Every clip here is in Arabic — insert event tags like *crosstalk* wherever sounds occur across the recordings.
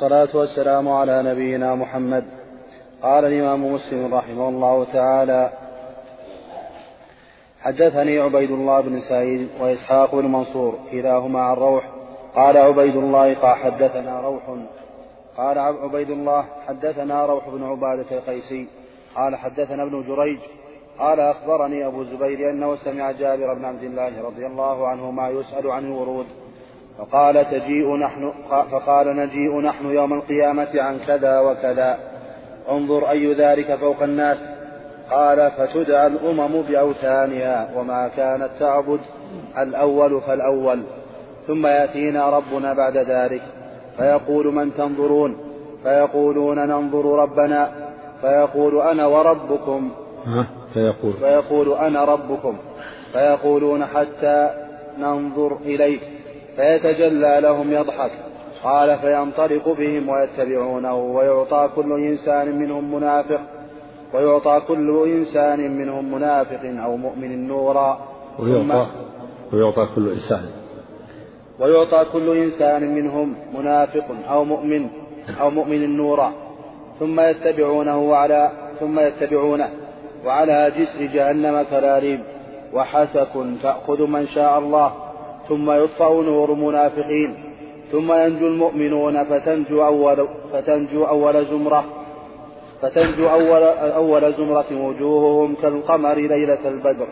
والصلاة والسلام على نبينا محمد. قال الإمام مسلم رحمه الله تعالى حدثني عبيد الله بن سعيد وإسحاق بن منصور كلاهما عن روح. قال عبيد الله قال حدثنا روح. قال عبيد الله حدثنا روح بن عبادة القيسي. قال حدثنا ابن جريج. قال أخبرني أبو الزبير أنه سمع جابر بن عبد الله رضي الله عنهما يسأل عن الورود. فقال تجيء نحن فقال نجيء نحن يوم القيامة عن كذا وكذا. انظر أي ذلك فوق الناس. قال فتدعى الأمم بأوثانها وما كانت تعبد الأول فالأول. ثم يأتينا ربنا بعد ذلك. فيقول من تنظرون؟ فيقولون ننظر ربنا. فيقول أنا وربكم. فيقول. فيقول أنا ربكم. فيقولون حتى ننظر إليك. فيتجلى لهم يضحك. قال فينطلق بهم ويتبعونه ويعطى كل إنسان منهم منافق ويعطى كل إنسان منهم منافق أو مؤمن نورا. ويعطى ويعطى كل إنسان. ويعطى كل إنسان منهم منافق أو مؤمن أو مؤمن نورا. ثم يتبعونه على ثم يتبعونه وعلى جسر جهنم كلاليب وحسك تأخذ من شاء الله. ثم يطفأ نور منافقين ثم ينجو المؤمنون فتنجو أول فتنجو أول زمرة فتنجو أول أول زمرة وجوههم كالقمر ليلة البدر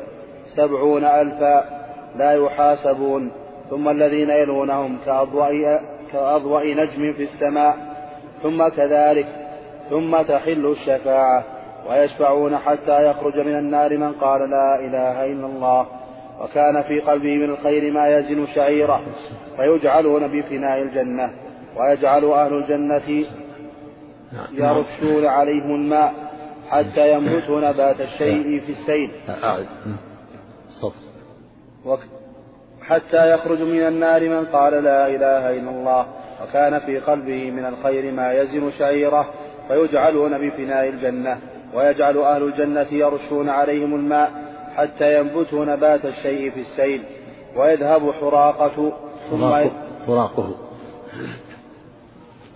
سبعون ألفا لا يحاسبون ثم الذين يلونهم كأضواء كأضواء نجم في السماء ثم كذلك ثم تحل الشفاعة ويشفعون حتى يخرج من النار من قال لا إله إلا الله. وكان في قلبه من الخير ما يزن شعيرة فيجعلون بفناء الجنة ويجعل أهل الجنة يرشون عليهم الماء حتى ينبت نبات الشيء في السيل. حتى يخرج من النار من قال لا إله إلا الله وكان في قلبه من الخير ما يزن شعيرة فيجعلون بفناء الجنة ويجعل أهل الجنة يرشون عليهم الماء حتى ينبتوا نبات الشيء في السيل ويذهب حراقة ثم حراقه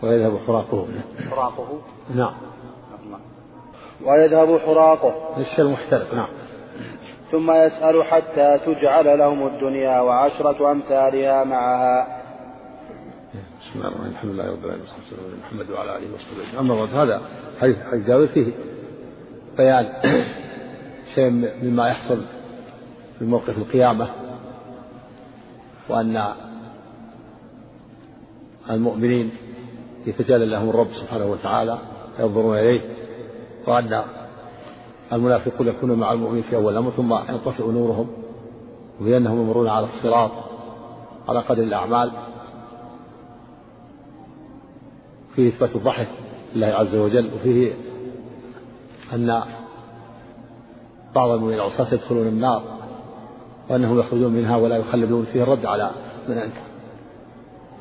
ويذهب حراقه. حراقه. نعم. ويذهب حراقه. الشيء المحترق نعم. ثم يسأل حتى تجعل لهم الدنيا وعشرة أمثالها معها. بسم الله الرحمن الرحيم. الحمد لله رب العالمين والصلاة والسلام على محمد وعلى آله وصحبه اما بعد هذا حديث حديث جابر فيه بيان. شيء مما يحصل في موقف القيامة وأن المؤمنين يتجلى لهم الرب سبحانه وتعالى ينظرون إليه وأن المنافقون يكونون مع المؤمنين في أول الأمر ثم ينطفئ نورهم وبأنهم يمرون على الصراط على قدر الأعمال. فيه إثبات الضحك لله عز وجل وفيه أن بعض المؤمنين العصاة يدخلون النار وأنهم يخرجون منها ولا يخلدون فيه الرد على من أنكر.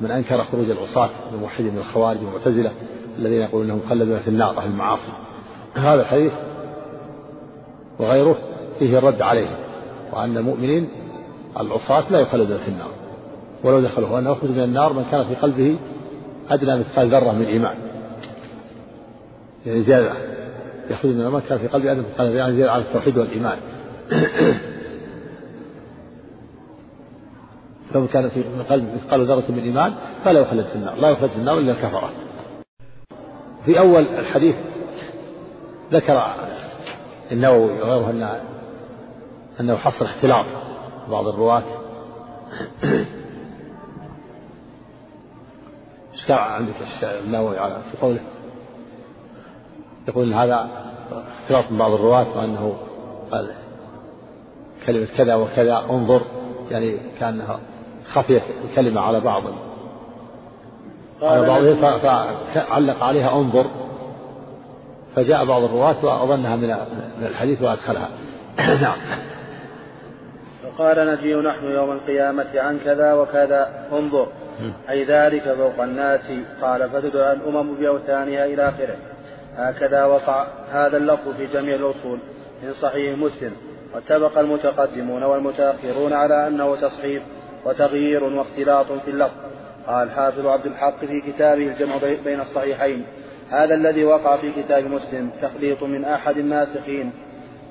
من أنكر خروج العصاة الموحدين من الخوارج والمعتزلة الذين يقولون أنهم مخلدون في النار أهل المعاصي. هذا الحديث وغيره فيه الرد عليهم وأن المؤمنين العصاة لا يخلدون في النار. ولو دخلوا وأن يخرج من النار من كان في قلبه أدنى مثقال ذرة من إيمان. يعني زيادة. يخرج من ما كان في قلبه أدنى مثقال ذرة يعني زيادة على التوحيد والإيمان. *clears throat* فمن كان في قلب مثقال ذرة من إيمان فلا يخلد في النار لا يخلد في النار إلا الكفرة. في أول الحديث ذكر النووي وغيره أن أنه حصل اختلاط بعض الرواة. *clears throat* إيش عندك النووي على في قوله؟ يقول إن هذا اختلاط من بعض الرواة وأنه قال كلمة كذا وكذا انظر يعني كأنها خفيت الكلمة على بعض. على بعضهم فعلق عليها انظر. فجاء بعض الرواة وأظنها من الحديث وأدخلها. *coughs* نعم. فقال نجيء نحن يوم القيامة عن كذا وكذا انظر. أي ذلك فوق الناس قال فتدعى الأمم بأوثانها إلى آخره. هكذا وقع هذا اللفظ في جميع الأصول من صحيح مسلم واتفق المتقدمون والمتأخرون على أنه تصحيف وتغيير واختلاط في اللفظ. قال حافظ عبد الحق في كتابه الجمع بين الصحيحين هذا الذي وقع في كتاب مسلم تخليط من أحد الناسخين.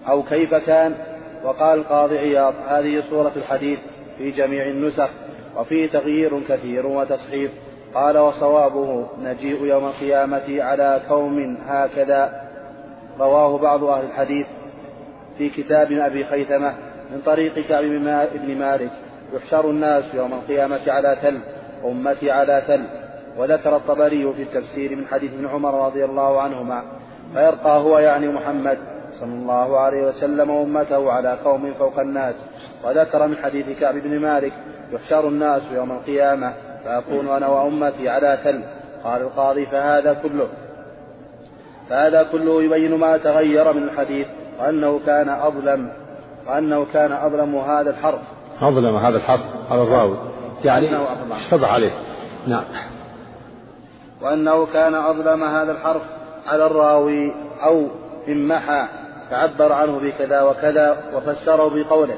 أو كيف كان؟ وقال القاضي عياض هذه صورة الحديث في جميع النسخ وفيه تغيير كثير وتصحيف قال وصوابه نجيء يوم القيامة على كوم هكذا. رواه بعض أهل الحديث في كتاب أبي خيثمة من طريق كعب بن مالك. يحشر الناس يوم القيامة على تل أمتي على تل. وذكر الطبري في التفسير من حديث ابن عمر رضي الله عنهما. فيرقى هو يعني محمد صلى الله عليه وسلم أمته على قوم فوق الناس. وذكر من حديث كعب بن مالك يحشر الناس يوم القيامة فأكون أنا وأمتي على تل قال القاضي فهذا كله. فهذا كله يبين ما تغير من الحديث وأنه كان أظلم وأنه كان أظلم هذا الحرف. أظلم هذا الحرف على الراوي. يعني اشتبه عليه. نعم. وأنه كان أظلم هذا الحرف على الراوي أو امحى فعبر عنه بكذا وكذا وفسره بقوله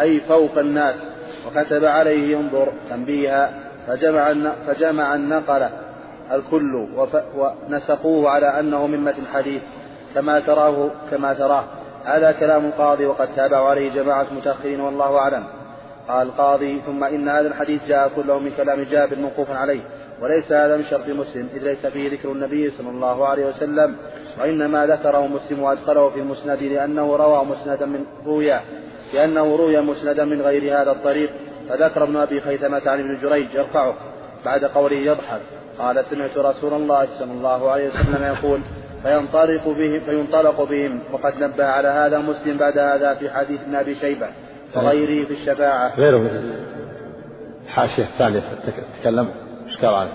أي فوق الناس وكتب عليه انظر تنبيها. فجمع فجمع النقل الكل ونسقوه على أنه من متن الحديث كما تراه كما تراه. هذا كلام القاضي وقد تابع عليه جماعة متأخرين والله أعلم. قال القاضي ثم إن هذا الحديث جاء كله من كلام جابر موقوفا عليه وليس هذا من شرط مسلم إذ ليس فيه ذكر النبي صلى الله عليه وسلم وإنما ذكره مسلم وأدخله في المسند لأنه روى مسندا من رويا لأنه روي مسندا من غير هذا الطريق. فذكر ابن أبي خيثمة عن ابن جريج يرفعه بعد قوله يضحك. قال سمعت رسول الله صلى الله عليه وسلم يقول فينطلق بهم فينطلق بهم وقد نبه على هذا مسلم بعد هذا في حديث ابن أبي شيبة وغيره في الشفاعة. غيره. الحاشية الثانية تكلم. إيش قال عنه؟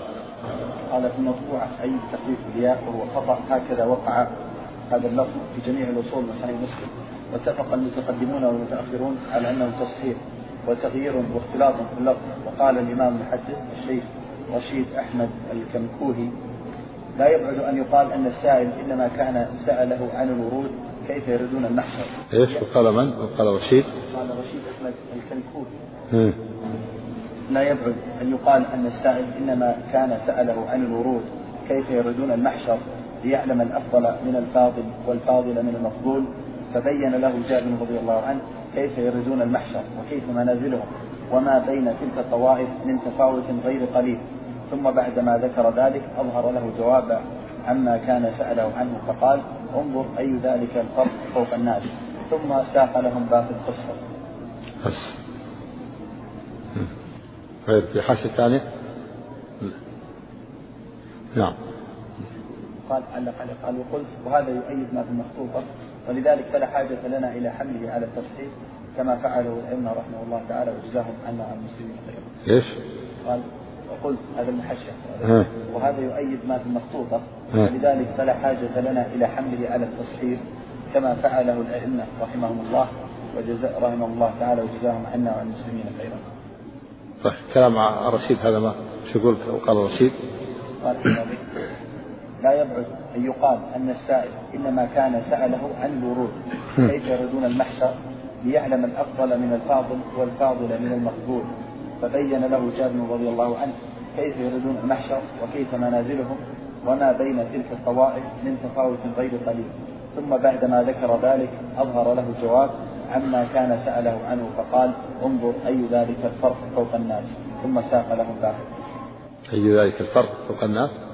قال في المطبوعه أي تخفيف الياء وهو خطأ هكذا وقع هذا اللفظ في جميع الأصول من صحيح مسلم. واتفق المتقدمون والمتأخرون على أنه تصحيح. وتغيير واختلاط في اللفظ. وقال الإمام المحدث الشيخ رشيد أحمد الكمكوهي لا يبعد أن يقال أن السائل إنما كان سأله عن الورود كيف يردون المحشر إيش؟ وقال من؟ وقال رشيد؟ قال رشيد أحمد الكنكوي لا يبعد أن يقال أن السائل إنما كان سأله عن الورود كيف يردون المحشر ليعلم الأفضل من الفاضل والفاضل من المفضول فبين له جابر رضي الله عنه كيف يردون المحشر وكيف منازلهم وما بين تلك الطوائف من تفاوت غير قليل. ثم بعدما ذكر ذلك أظهر له جواب عما كان سأله عنه فقال انظر أي ذلك الفرق فوق الناس. ثم ساق لهم باقي القصة. بس. طيب في حاشية ثانية؟ نعم. قال علق عليه قال وقلت وهذا يؤيد ما في المخطوطة. ولذلك فلا حاجة لنا إلى حمله على التصحيح كما فعله الأئمة رحمه الله تعالى وجزاهم عنا عن المسلمين خيرا. إيش؟ قال وقلت هذا المحشة وهذا يؤيد ما في المخطوطة ولذلك فلا حاجة لنا إلى حمله على التصحيح كما فعله الأئمة رحمهم الله وجزاء رحمه الله تعالى وجزاهم عنا وعن المسلمين خيرا. صح كلام رشيد هذا ما شو يقول قال رشيد؟ قال لا يبعد أن يقال أن السائل إنما كان سأله عن الورود كيف يردون المحشر ليعلم الأفضل من الفاضل والفاضل من المقبول؟ فبين له جابر رضي الله عنه كيف يردون المحشر وكيف منازلهم وما بين تلك الطوائف من تفاوت غير قليل. ثم بعدما ذكر ذلك أظهر له الجواب عما كان سأله عنه فقال انظر أي ذلك الفرق فوق الناس. ثم ساق له الباقي أي ذلك الفرق فوق الناس؟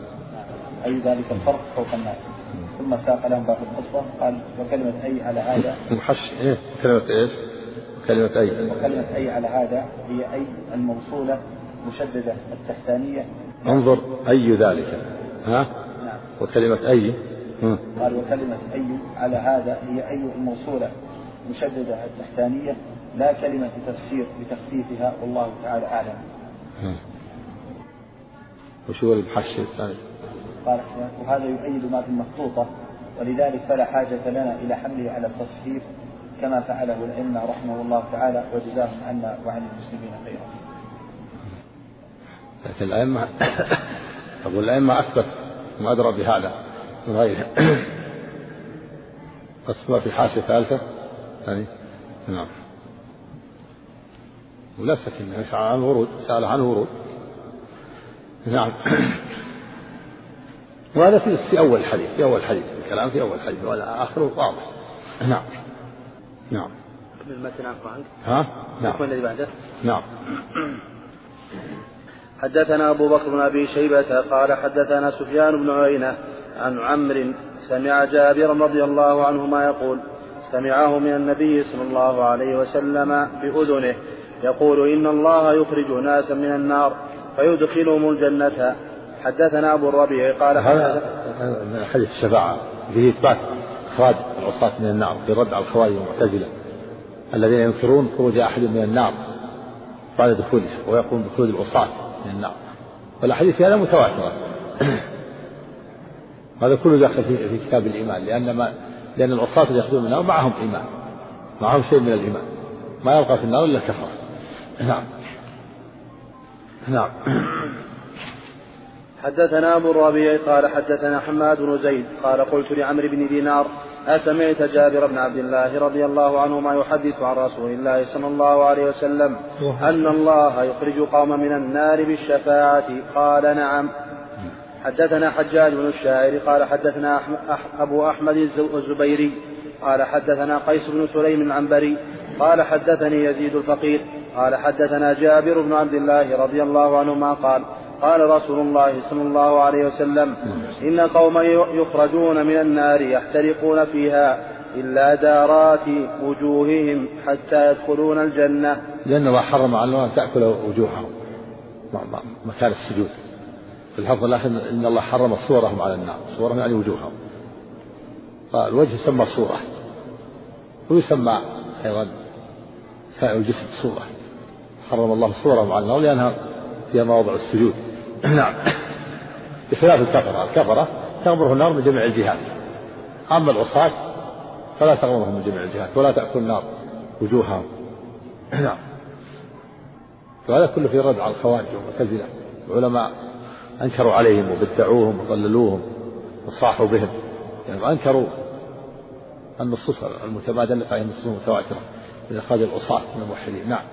أي ذلك الفرق فوق الناس. ثم ساق لهم باقي القصة قال وكلمة أي على هذا؟ محش إيه؟ كلمة إيش؟ كلمة أي. وكلمة أي على هذا هي أي الموصولة مشددة التحتانية. انظر أي ذلك. ها؟ نعم. وكلمة أي. قال وكلمة أي على هذا هي أي الموصولة مشددة التحتانية. لا كلمة تفسير بتخفيفها والله تعالى أعلم. وش هو المحشي الثاني؟ قال وهذا يؤيد ما في المخطوطة ولذلك فلا حاجة لنا إلى حمله على التصحيف كما فعله الأئمة رحمه الله تعالى وجزاهم عنا وعن المسلمين خيرا. لكن الأئمة *coughs* أقول الأئمة أثبت ما أدرى بهذا. من غيره ما في حاشية ثالثة. يعني نعم. ولا سكن عن ورود سأل عن ورود. نعم. *coughs* وهذا في أول الحديث في أول الحديث الكلام في أول الحديث ولا آخره واضح. نعم. نعم. المتن عفوا عنك. ها؟ نعم. الذي بعده. نعم. *clears throat* حدثنا أبو بكر بن أبي شيبة قال حدثنا سفيان بن عيينة عن عمرو سمع جابرا رضي الله عنهما يقول سمعه من النبي صلى الله عليه وسلم بأذنه يقول إن الله يخرج ناسا من النار فيدخلهم الجنة حدثنا أبو الربيع قال هذا حديث الشفاعة فيه إثبات إخراج العصاة من النار في رد على الخوارج والمعتزلة الذين ينكرون خروج أحد من النار بعد دخوله ويقوم بخروج العصاة من النار. والأحاديث هذا متواترة. *clears throat* هذا كله داخل في, كتاب الإيمان لأن ما لأن العصاة اللي يخرجون من النار معهم إيمان معهم شيء من الإيمان. ما يبقى في النار إلا الكفرة. *clears throat* نعم. نعم. *clears throat* حدثنا أبو الربيع قال حدثنا حماد بن زيد قال قلت لعمرو بن دينار أسمعت جابر بن عبد الله رضي الله عنهما يحدث عن رسول الله صلى الله عليه وسلم أن الله يخرج قوما من النار بالشفاعة. قال نعم. حدثنا حجاج بن الشاعر قال حدثنا أبو أحمد الزبيري قال حدثنا قيس بن سليم العنبري قال حدثني يزيد الفقير قال حدثنا جابر بن عبد الله رضي الله عنهما قال قال رسول الله صلى الله عليه وسلم إن قوما يخرجون من النار يحترقون فيها إلا دارات وجوههم حتى يدخلون الجنة. لأن الله حرم على أن تأكل وجوههم مكان السجود. في الحفظ الآخر إن الله حرم صورهم على النار صورهم يعني وجوههم. فالوجه يسمى صورة. ويسمى أيضا سائر الجسم صورة. حرم الله صورهم على النار لأنها فيها مواضع السجود. نعم. بخلاف الكفرة. الكفرة تغمره النار من جميع الجهات. أما العصاة فلا تغمرهم من جميع الجهات ولا تأكل النار وجوههم نعم. وهذا كله في رد على الخوارج والمعتزلة. العلماء أنكروا عليهم وبدعوهم وضللوهم وصاحوا بهم. يعني أنكروا النصوص المتبادلة عليها النصوص المتواترة من إخراج العصاة من الموحدين. نعم.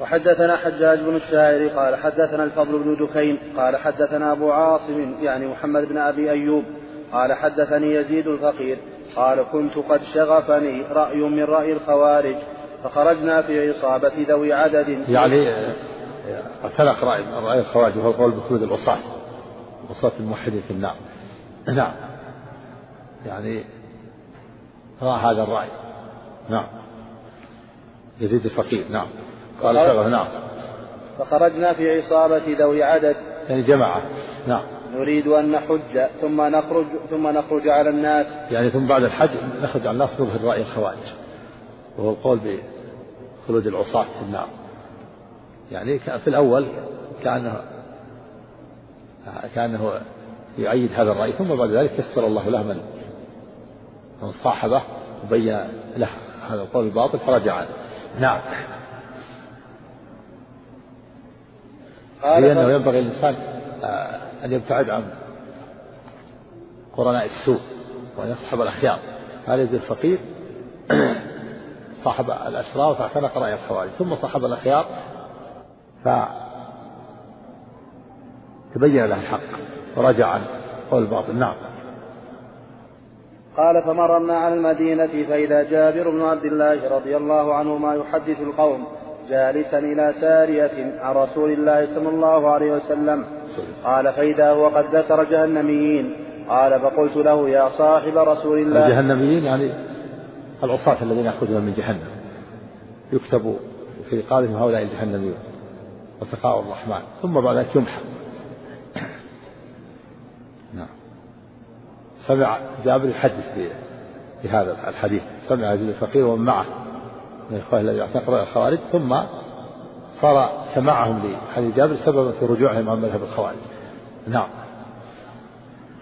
وحدثنا حجاج بن الشاعر قال حدثنا الفضل بن دكين قال حدثنا أبو عاصم يعني محمد بن أبي أيوب قال حدثني يزيد الفقير قال كنت قد شغفني رأي من رأي الخوارج فخرجنا في عصابة ذوي عدد. يعني اعتنق رأي رأي الخوارج وهو قول بخلود العصاة عصاة الموحدين في النار. نعم. يعني رأى هذا الرأي. نعم. يزيد الفقير نعم. قال شغف نعم. فخرجنا في عصابة ذوي عدد. يعني جماعة نعم. نريد أن نحج ثم نخرج ثم نخرج على الناس. يعني ثم بعد الحج نخرج على الناس نظهر رأي الخوارج. وهو القول بخلود العصاة في النار. يعني في الأول كأنه كأنه يؤيد هذا الرأي ثم بعد ذلك يسر الله له من من صاحبه وبين له هذا القول الباطل فرجع. عنه نعم. هي أنه ينبغي الإنسان آه، أن يبتعد عن قرناء السوء وأن يصحب الأخيار. هذا يزيد الفقير *clears throat* صاحب الأسرار فاعتنق رأي الخوارج ثم صاحب الأخيار فتبين له الحق ورجع عن قول الباطل. نعم. قال فمررنا على المدينة فإذا جابر بن عبد الله رضي الله عنهما يحدث القوم جالسا إلى سارية عن رسول الله صلى الله عليه وسلم. قال فإذا هو قد ذكر جهنميين. قال فقلت له يا صاحب رسول الله. الجهنميين يعني العصاة الذين يخرجون من جهنم. يكتب في رقابهم هؤلاء الجهنميون. وتقاء الرحمن. ثم بعد ذلك يمحى. نعم. سمع جابر يحدث بهذا الحديث. سمع يزيد الفقير ومن معه. من الإخوان الذي اعتقد الخوارج ثم صار سماعهم لحديث جابر سببا في رجوعهم عن مذهب الخوارج. نعم.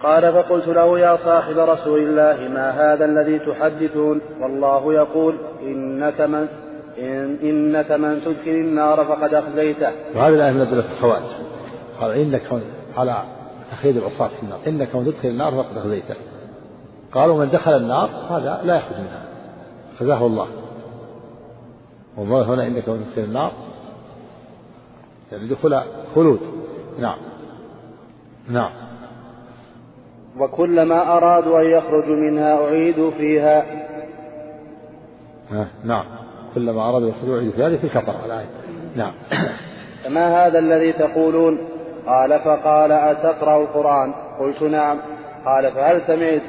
قال فقلت له يا صاحب رسول الله ما هذا الذي تحدثون؟ والله يقول إنك من إن إنك من تدخل النار فقد أخزيته. وهذه الآية من أدلة الخوارج. قال إنك على تخيل العصاة في النار. إنك من تدخل النار فقد أخزيته. قالوا من دخل النار هذا لا يخرج منها. خزاه الله. وما هنا إنك من تدخل النار. يعني دخول خلود. نعم. نعم. وكلما أرادوا أن يخرجوا منها أعيدوا فيها. نعم. كلما أرادوا يخرجوا أعيدوا فيها. هذه في الكفر الآية نعم. *coughs* فما هذا الذي تقولون؟ قال فقال أتقرأ القرآن؟ قلت نعم. قال فهل سمعت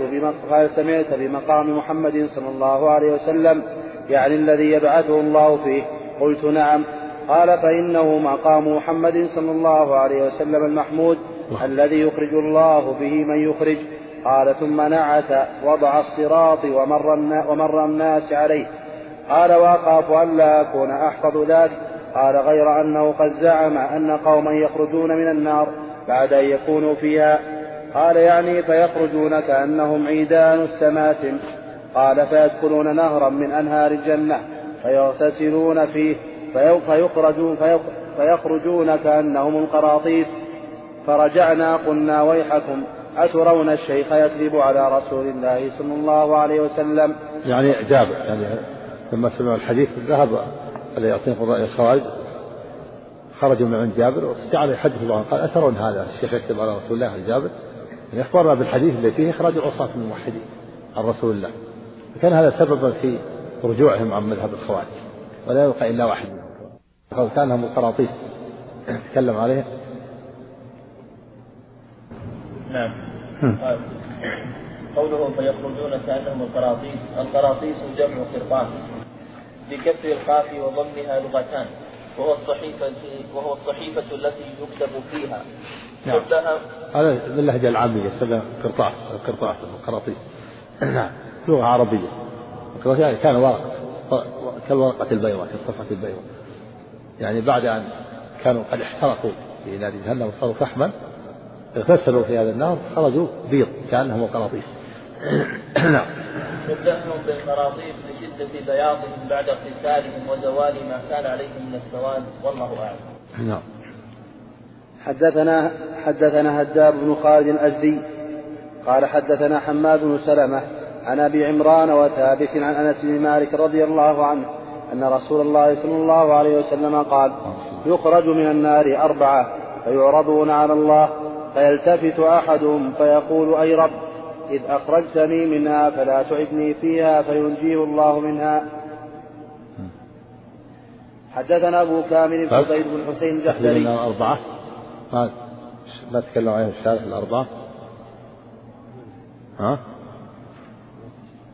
فهل سمعت بمقام محمد صلى الله عليه وسلم؟ يعني الذي يبعثه الله فيه. قلت نعم. قال فإنه مقام محمد صلى الله عليه وسلم المحمود الذي يخرج الله به من يخرج. قال ثم نعت وضع الصراط ومر, ومر الناس عليه. قال وأخاف ألا أكون أحفظ ذاك قال غير أنه قد زعم أن قوما يخرجون من النار بعد أن يكونوا فيها. قال يعني فيخرجون كأنهم عيدان السماتم قال فيدخلون نهرا من أنهار الجنة فيغتسلون فيه فيخرجون, فيخرجون كأنهم القراطيس. فرجعنا قلنا ويحكم أترون الشيخ يكذب على رسول الله صلى الله عليه وسلم؟ يعني جابر يعني لما سمعوا الحديث ذهب الذي يعطيهم الخوارج خرجوا من عند جابر واستجعل يحدث بعضهم قال أترون هذا الشيخ يكتب على رسول الله جابر؟ يعني أخبرنا بالحديث الذي فيه إخراج العصاة من الموحدين عن رسول الله. فكان هذا سببا في رجوعهم عن مذهب الخوارج ولا يبقى إلا واحد منهم. كانهم القراطيس تكلم عليه نعم. قوله فيخرجون كأنهم القراطيس. القراطيس جمع قرطاس بكسر القاف وضمها لغتان وهو الصحيفة وهو الصحيفة التي يكتب فيها. نعم. هذا باللهجة العامية يسمى قرطاس قرطاس القراطيس. نعم. لغة عربية. يعني كان ورق كالورقة البيضاء كالصفحة البيضاء. يعني بعد أن كانوا قد احترقوا في نار جهنم وصاروا فحما اغتسلوا في هذا النار خرجوا بيض كأنهم قراطيس. *clears throat* نعم. شبههم بالقراطيس لشدة بياضهم بعد اغتسالهم وزوال ما كان عليهم من السواد والله أعلم. نعم. حدثنا حدثنا هداب بن خالد الأزدي قال حدثنا حماد بن سلمة عن أبي عمران وثابت عن أنس بن مالك رضي الله عنه أن رسول الله صلى الله عليه وسلم قال يخرج من النار أربعة فيعرضون على الله فيلتفت أحدهم فيقول أي رب إذ أخرجتني منها فلا تعبني فيها فينجيه الله منها. حدثنا أبو كامل فضيل بن حسين الجحدري الأربعة ما تكلم عليهم الشارح الأربعة؟ ها؟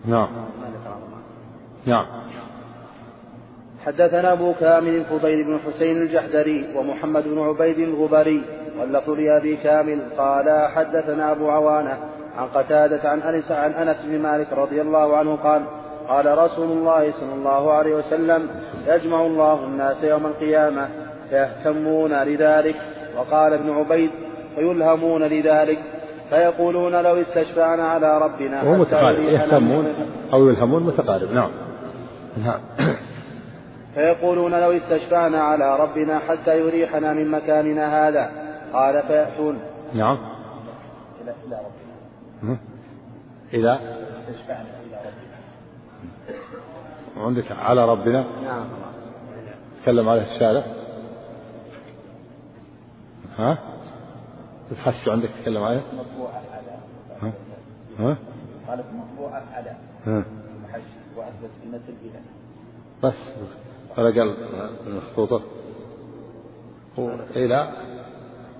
نعم. نعم. حدثنا أبو كامل فضيل بن حسين الجحدري ومحمد بن عبيد الغبري واللفظ لأبي كامل قال حدثنا أبو عوانة عن قتادة عن أنس عن أنس بن مالك رضي الله عنه قال قال رسول الله صلى الله عليه وسلم يجمع الله الناس يوم القيامة فيهتمون لذلك وقال ابن عبيد فيلهمون لذلك فيقولون لو استشفعنا على ربنا وهو متقارب. يهتمون أو يلهمون متقارب. نعم. نعم. فيقولون لو استشفعنا على ربنا حتى يريحنا من مكاننا هذا. قال فيأتون. نعم. إلى إلى ربنا. إلى استشفعنا إلى ربنا وعندك على ربنا؟ نعم. تكلم عليه الشارع؟ ها؟ تتحسوا عندك تتكلم عليه مطبوعة على ها؟ ها؟ قالت مطبوعة على ها. المحش وأثبت المثل إلى بس. ولا قال مخطوطة إلى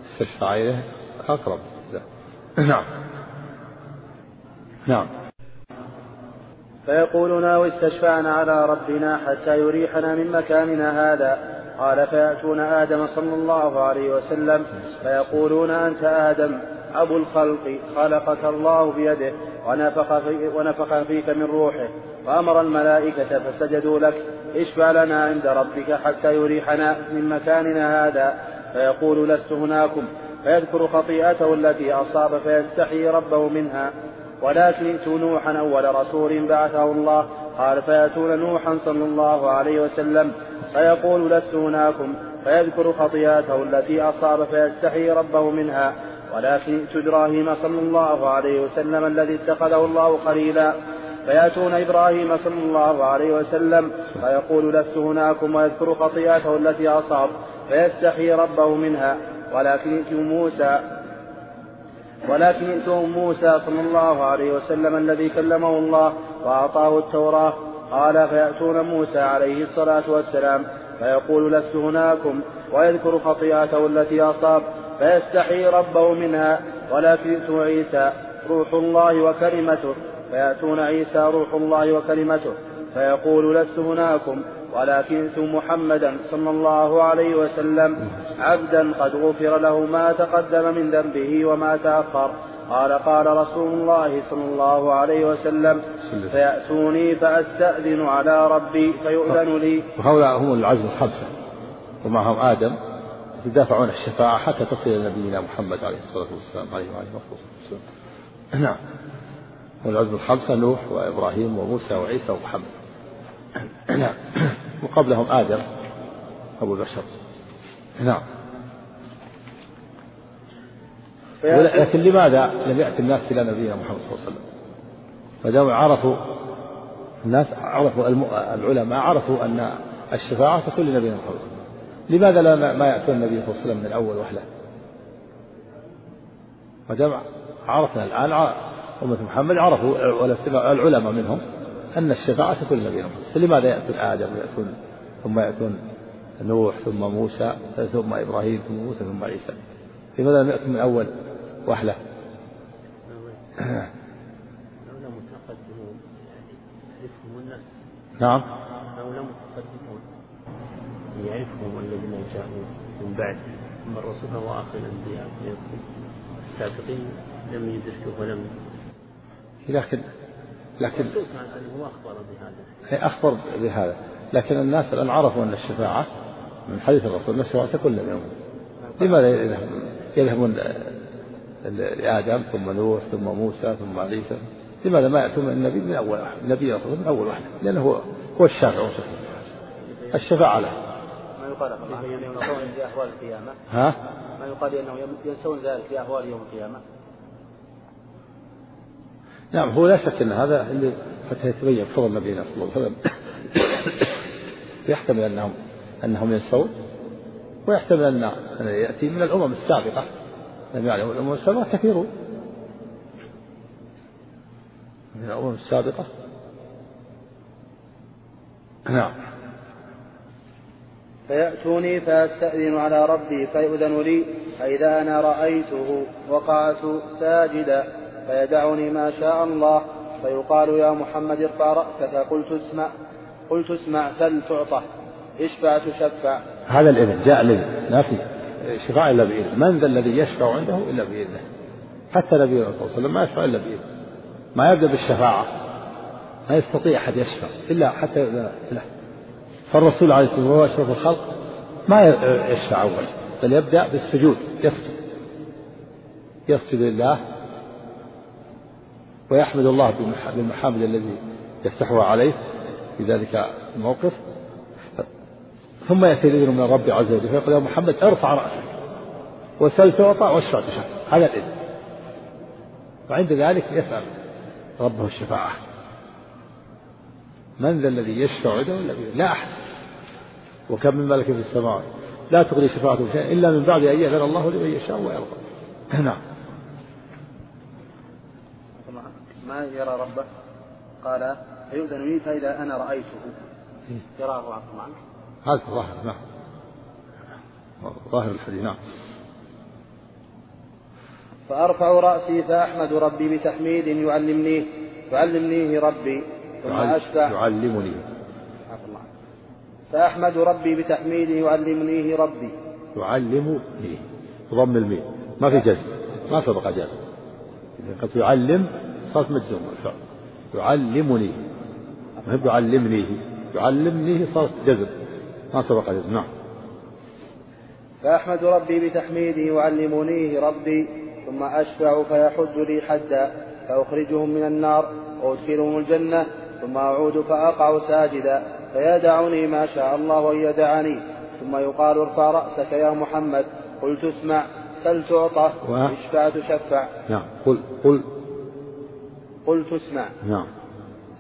استشفع إليه أقرب. نعم. نعم. فيقولون لو استشفعنا على ربنا حتى يريحنا من مكاننا هذا. قال فيأتون آدم صلى الله عليه وسلم فيقولون أنت آدم أبو الخلق خلقك الله بيده ونفخ, في ونفخ فيك من روحه وأمر الملائكة فسجدوا لك اشفع لنا عند ربك حتى يريحنا من مكاننا هذا. فيقول لست هناكم فيذكر خطيئته التي أصاب فيستحي ربه منها. ولكن ائتوا نوحا أول رسول بعثه الله قال فيأتون نوحا صلى الله عليه وسلم فيقول لست هناكم فيذكر خطيئته التي أصاب فيستحي ربه منها. ولكن ائتوا إبراهيم صلى الله عليه وسلم الذي اتخذه الله خليلا. فيأتون إبراهيم صلى الله عليه وسلم فيقول لست هناكم ويذكر خطيئته التي أصاب فيستحي ربه منها. ولكن ائتوا موسى ولكن ائتوا موسى صلى الله عليه وسلم الذي كلمه الله وأعطاه التوراة. قال فيأتون موسى عليه الصلاة والسلام فيقول لست هناكم ويذكر خطيئته التي أصاب فيستحي ربه منها ولكن ائتوا عيسى روح الله وكلمته فيأتون عيسى روح الله وكلمته فيقول لست هناكم ولكن محمدا صلى الله عليه وسلم عبدا قد غفر له ما تقدم من ذنبه وما تأخر قال قال رسول الله صلى الله عليه وسلم فيأتوني فأستأذن على ربي فيؤذن لي. وهؤلاء هم العزم الخمسة. ومعهم آدم. يدافعون الشفاعة حتى تصل إلى نبينا محمد عليه الصلاة والسلام. عليه وعليه والسلام نعم. والعزم الخمسة نوح وإبراهيم وموسى وعيسى ومحمد. نعم. وقبلهم آدم. أبو البشر نعم. لكن لماذا لم يأتي الناس إلى نبينا محمد صلى الله عليه وسلم؟ ما دام عرفوا الناس عرفوا العلماء عرفوا أن الشفاعة تكون لنبينا محمد لماذا لا ما يأتون النبي صلى الله عليه وسلم من أول وهلة ما دام عرفنا الآن أمة محمد عرفوا العلماء منهم أن الشفاعة تكون محمد فلماذا يأتون آدم ويأتون ثم يأتون نوح ثم موسى ثم إبراهيم ثم موسى ثم عيسى؟ لماذا لم يأتوا من أول وهلة نعم. هؤلاء متقدمون يعرفهم الذين جاءوا من بعد أما الرسول فهو آخر الأنبياء. السابقين لم يدركوا ولم لكن لكن هو أخبر بهذا. هي أخبر بهذا. لكن الناس الآن عرفوا أن الشفاعة من حديث الرسول أن الشفاعة تكون لهم لماذا يذهبون لآدم ثم نوح ثم موسى ثم عيسى؟ لماذا ما يأتون النبي من أول واحد؟ النبي صلى الله عليه وسلم من أول واحد لأنه هو هو الشافع الشفاعة له ما يقال أنهم ينسون في أحوال القيامة؟ ها؟ ما يقال أنهم ينسون ذلك في أحوال يوم القيامة؟ نعم هو لا شك أن هذا اللي حتى يتبين فضل نبينا صلى الله عليه وسلم. يحتمل انهم أنهم ينسون ويحتمل ان يأتي من الأمم السابقة. لم يعلموا الأمم السابقة كثيرون. من الأمم السابقة. نعم. فيأتوني فأستأذن على ربي فيؤذن لي فإذا أنا رأيته وقعت ساجدا فيدعني ما شاء الله فيقال يا محمد ارفع رأسك. قلت اسمع قلت اسمع سل تعطى اشفع تشفع. هذا الإذن جاء لي ما في شفاعة إلا بإذن من ذا الذي يشفع عنده إلا بإذنه. حتى النبي صلى الله عليه وسلم ما يشفع إلا بإذنه. ما يبدأ بالشفاعة. ما يستطيع أحد يشفع إلا حتى له فالرسول عليه الصلاة والسلام وهو أشرف الخلق ما يشفع أول بل يبدأ بالسجود يسجد. يسجد لله ويحمد الله بالمحامد الذي يفتحها عليه في ذلك الموقف. ثم يأتي الإذن من الرب عز وجل فيقول يا محمد ارفع رأسك وسل تعطى واشفع تشفع. هذا الإذن. وعند ذلك يسأل. ربه الشفاعة من ذا الذي يشفع عنده إلا بإذنه لا أحد. وكم من ملك في السماوات. لا تغني شفاعتهم شيئا إلا من بعد أن يأذن الله لمن يشاء ويرضى. نعم ما يرى ربه؟ قال فيؤذن لي فإذا أنا رأيته. يراه عفوا عنه. هذا ظاهر نعم. ظاهر الحديث نعم. فأرفع رأسي فأحمد ربي بتحميد يعلمنيه يعلمنيه ربي ثم أشفع يعلمني. فأحمد ربي بتحميد يعلمنيه ربي. يعلمني. ضم الميم. ما في جزم. ما سبق جزم. إذا قلت يعلم صارت مجزوم. الفعل يعلمني. ما يعلمنيه يعلمنيه صارت جزم. ما سبق جزم. نعم. فأحمد ربي بتحميده يعلمنيه ربي. ثم أشفع فيحج لي حدا فأخرجهم من النار وأدخلهم الجنة ثم أعود فأقع ساجدا فيدعني ما شاء الله أن يدعني ثم يقال ارفع رأسك يا محمد قلت اسمع سل تعطى اشفع تشفع. نعم قل قل قلت اسمع نعم.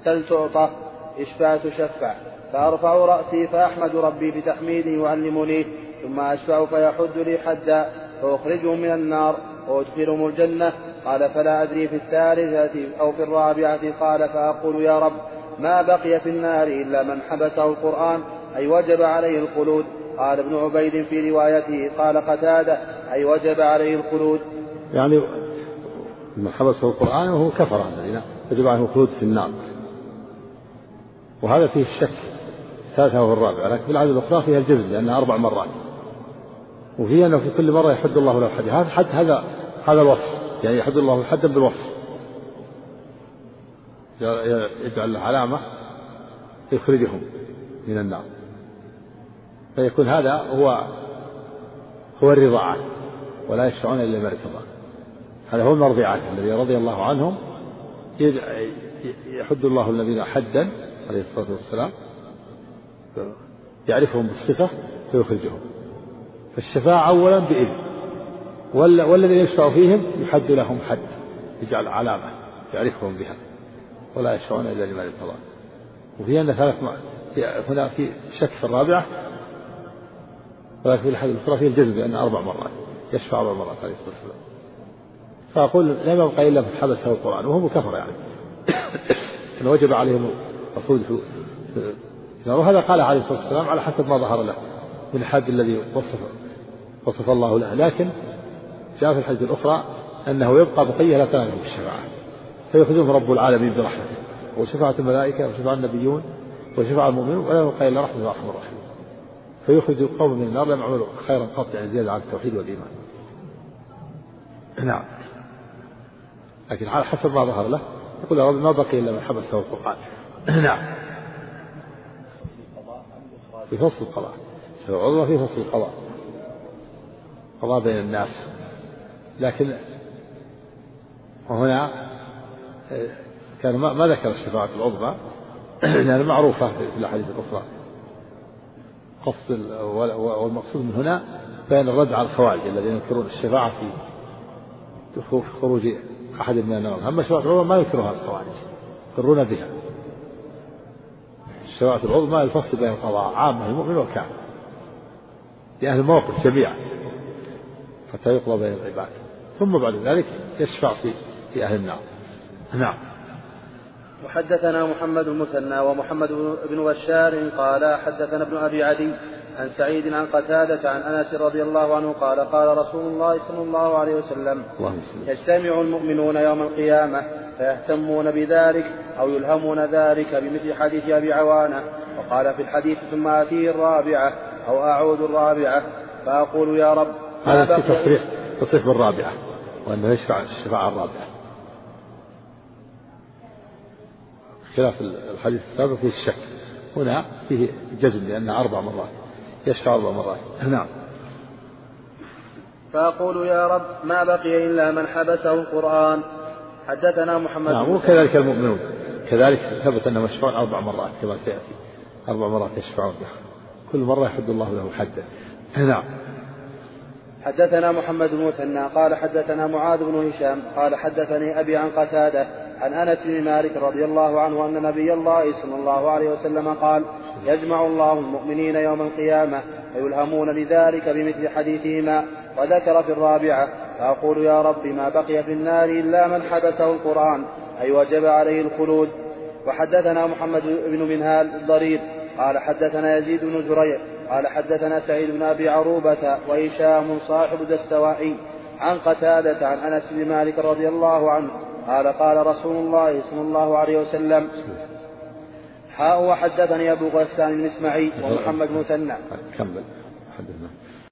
سل تعطى اشفع تشفع. فأرفع رأسي فأحمد ربي بتحميده يعلمني ثم أشفع فيحد لي حدا فأخرجهم من النار. وأدخلهم الجنة. قال فلا أدري في الثالثة أو في الرابعة. قال فأقول يا رب ما بقي في النار إلا من حبسه القرآن. أي وجب عليه الخلود. قال ابن عبيد في روايته. قال قتادة. أي وجب عليه الخلود. يعني من حبسه القرآن وهو كفر الذين يجب عليه الخلود في النار. وهذا فيه الشك. الثالثة والرابعة لكن في العدد الأخرى فيها الجزم لأنها أربع مرات. وفي أنه في كل مرة يحد الله له حد. هذا حد هذا هذا الوصف. يعني يحد الله حدا بالوصف. يجعل له علامة يخرجهم من النار. فيكون هذا هو هو الرضا عنه ولا يشفعون إلا لمن ارتضى هذا هو المرضي عنه الذي رضي الله عنهم. يحد الله الذين حدا عليه الصلاة والسلام. يعرفهم بالصفة فيخرجهم. فالشفاعة أولا بإذن. والذين يشفع فيهم يحد لهم حد يجعل علامة يعرفهم بها. ولا يشفعون إلا لمن ارتضى. وفي أن ثلاث هنا في شك في الرابعة ولكن في الحديث الأخرى فيه الجزم بأن أربع مرات يشفع أربع مرات عليه الصلاة والسلام. فأقول لم يبقى إلا من حبسه القرآن وهم كفر يعني. *coughs* أن وجب عليهم الخلود في وهذا قال عليه الصلاة والسلام على حسب ما ظهر له من الحد الذي وصف وصف الله له لكن جاء في الحديث الأخرى أنه يبقى بقية لا تنال الشفاعة فيأخذهم رب العالمين برحمته. وشفاعة الملائكة وشفاعة النبيون وشفاعة المؤمنون ولا يبقى إلا رحمة وأرحم الراحمين فيخرج قوم من النار لم يعملوا خيرا قط يعني زيادة على التوحيد والإيمان. نعم. لكن على حسب ما ظهر له يقول يا رب ما بقي إلا من حبسه القرآن نعم. في فصل القضاء. في فصل القضاء. قضاء بين الناس. لكن وهنا كان ما ذكر الشفاعة العظمى *clears throat* لأنها معروفة في الأحاديث الأخرى. قصد والمقصود من هنا بيان الرد على الخوارج الذين ينكرون الشفاعة في خروج أحد من النار أما الشفاعة العظمى ما ينكرها الخوارج يقرون بها. الشفاعة العظمى الفصل بين القضاء عامة المؤمن والكافر لأهل الموقف جميعا. حتى يقضى بين العباد. ثم بعد ذلك يشفع في في أهل النار. نعم. وحدثنا محمد المثنى ومحمد بن بشار قال حدثنا ابن أبي عدي عن سعيد عن قتادة عن أنس رضي الله عنه قال قال رسول الله صلى الله عليه وسلم يجتمع المؤمنون يوم القيامة فيهتمون بذلك أو يلهمون ذلك بمثل حديث أبي عوانة وقال في الحديث ثم آتيه الرابعة أو أعود الرابعة فأقول يا رب هذا في تصريح تصريح بالرابعة وأنه يشفع الشفاعة الرابعة. خلاف الحديث السابق فيه الشك هنا فيه جزم لأنه أربع مرات. يشفع أربع مرات. نعم. فأقول يا رب ما بقي إلا من حبسه القرآن. حدثنا محمد نعم وكذلك المؤمنون. كذلك ثبت أنهم يشفعون أربع مرات كما سيأتي. أربع مرات يشفعون كل مرة يحد الله له حدا نعم. حدثنا محمد بن مثنى قال حدثنا معاذ بن هشام قال حدثني أبي عن قتادة عن أنس بن مالك رضي الله عنه أن نبي الله صلى الله عليه وسلم قال يجمع الله المؤمنين يوم القيامة فيلهمون لذلك بمثل حديثهما وذكر في الرابعة فأقول يا رب ما بقي في النار إلا من حبسه القرآن أي وجب عليه الخلود. وحدثنا محمد بن منهال الضرير قال حدثنا يزيد بن زريع قال حدثنا سعيد بن أبي عروبة وهشام صاحب الدستوائي عن قتادة عن أنس بن مالك رضي الله عنه قال قال رسول الله صلى الله عليه وسلم حاء وحدثني أبو غسان بن إسماعيل ومحمد مثنى كمل. حدثنا.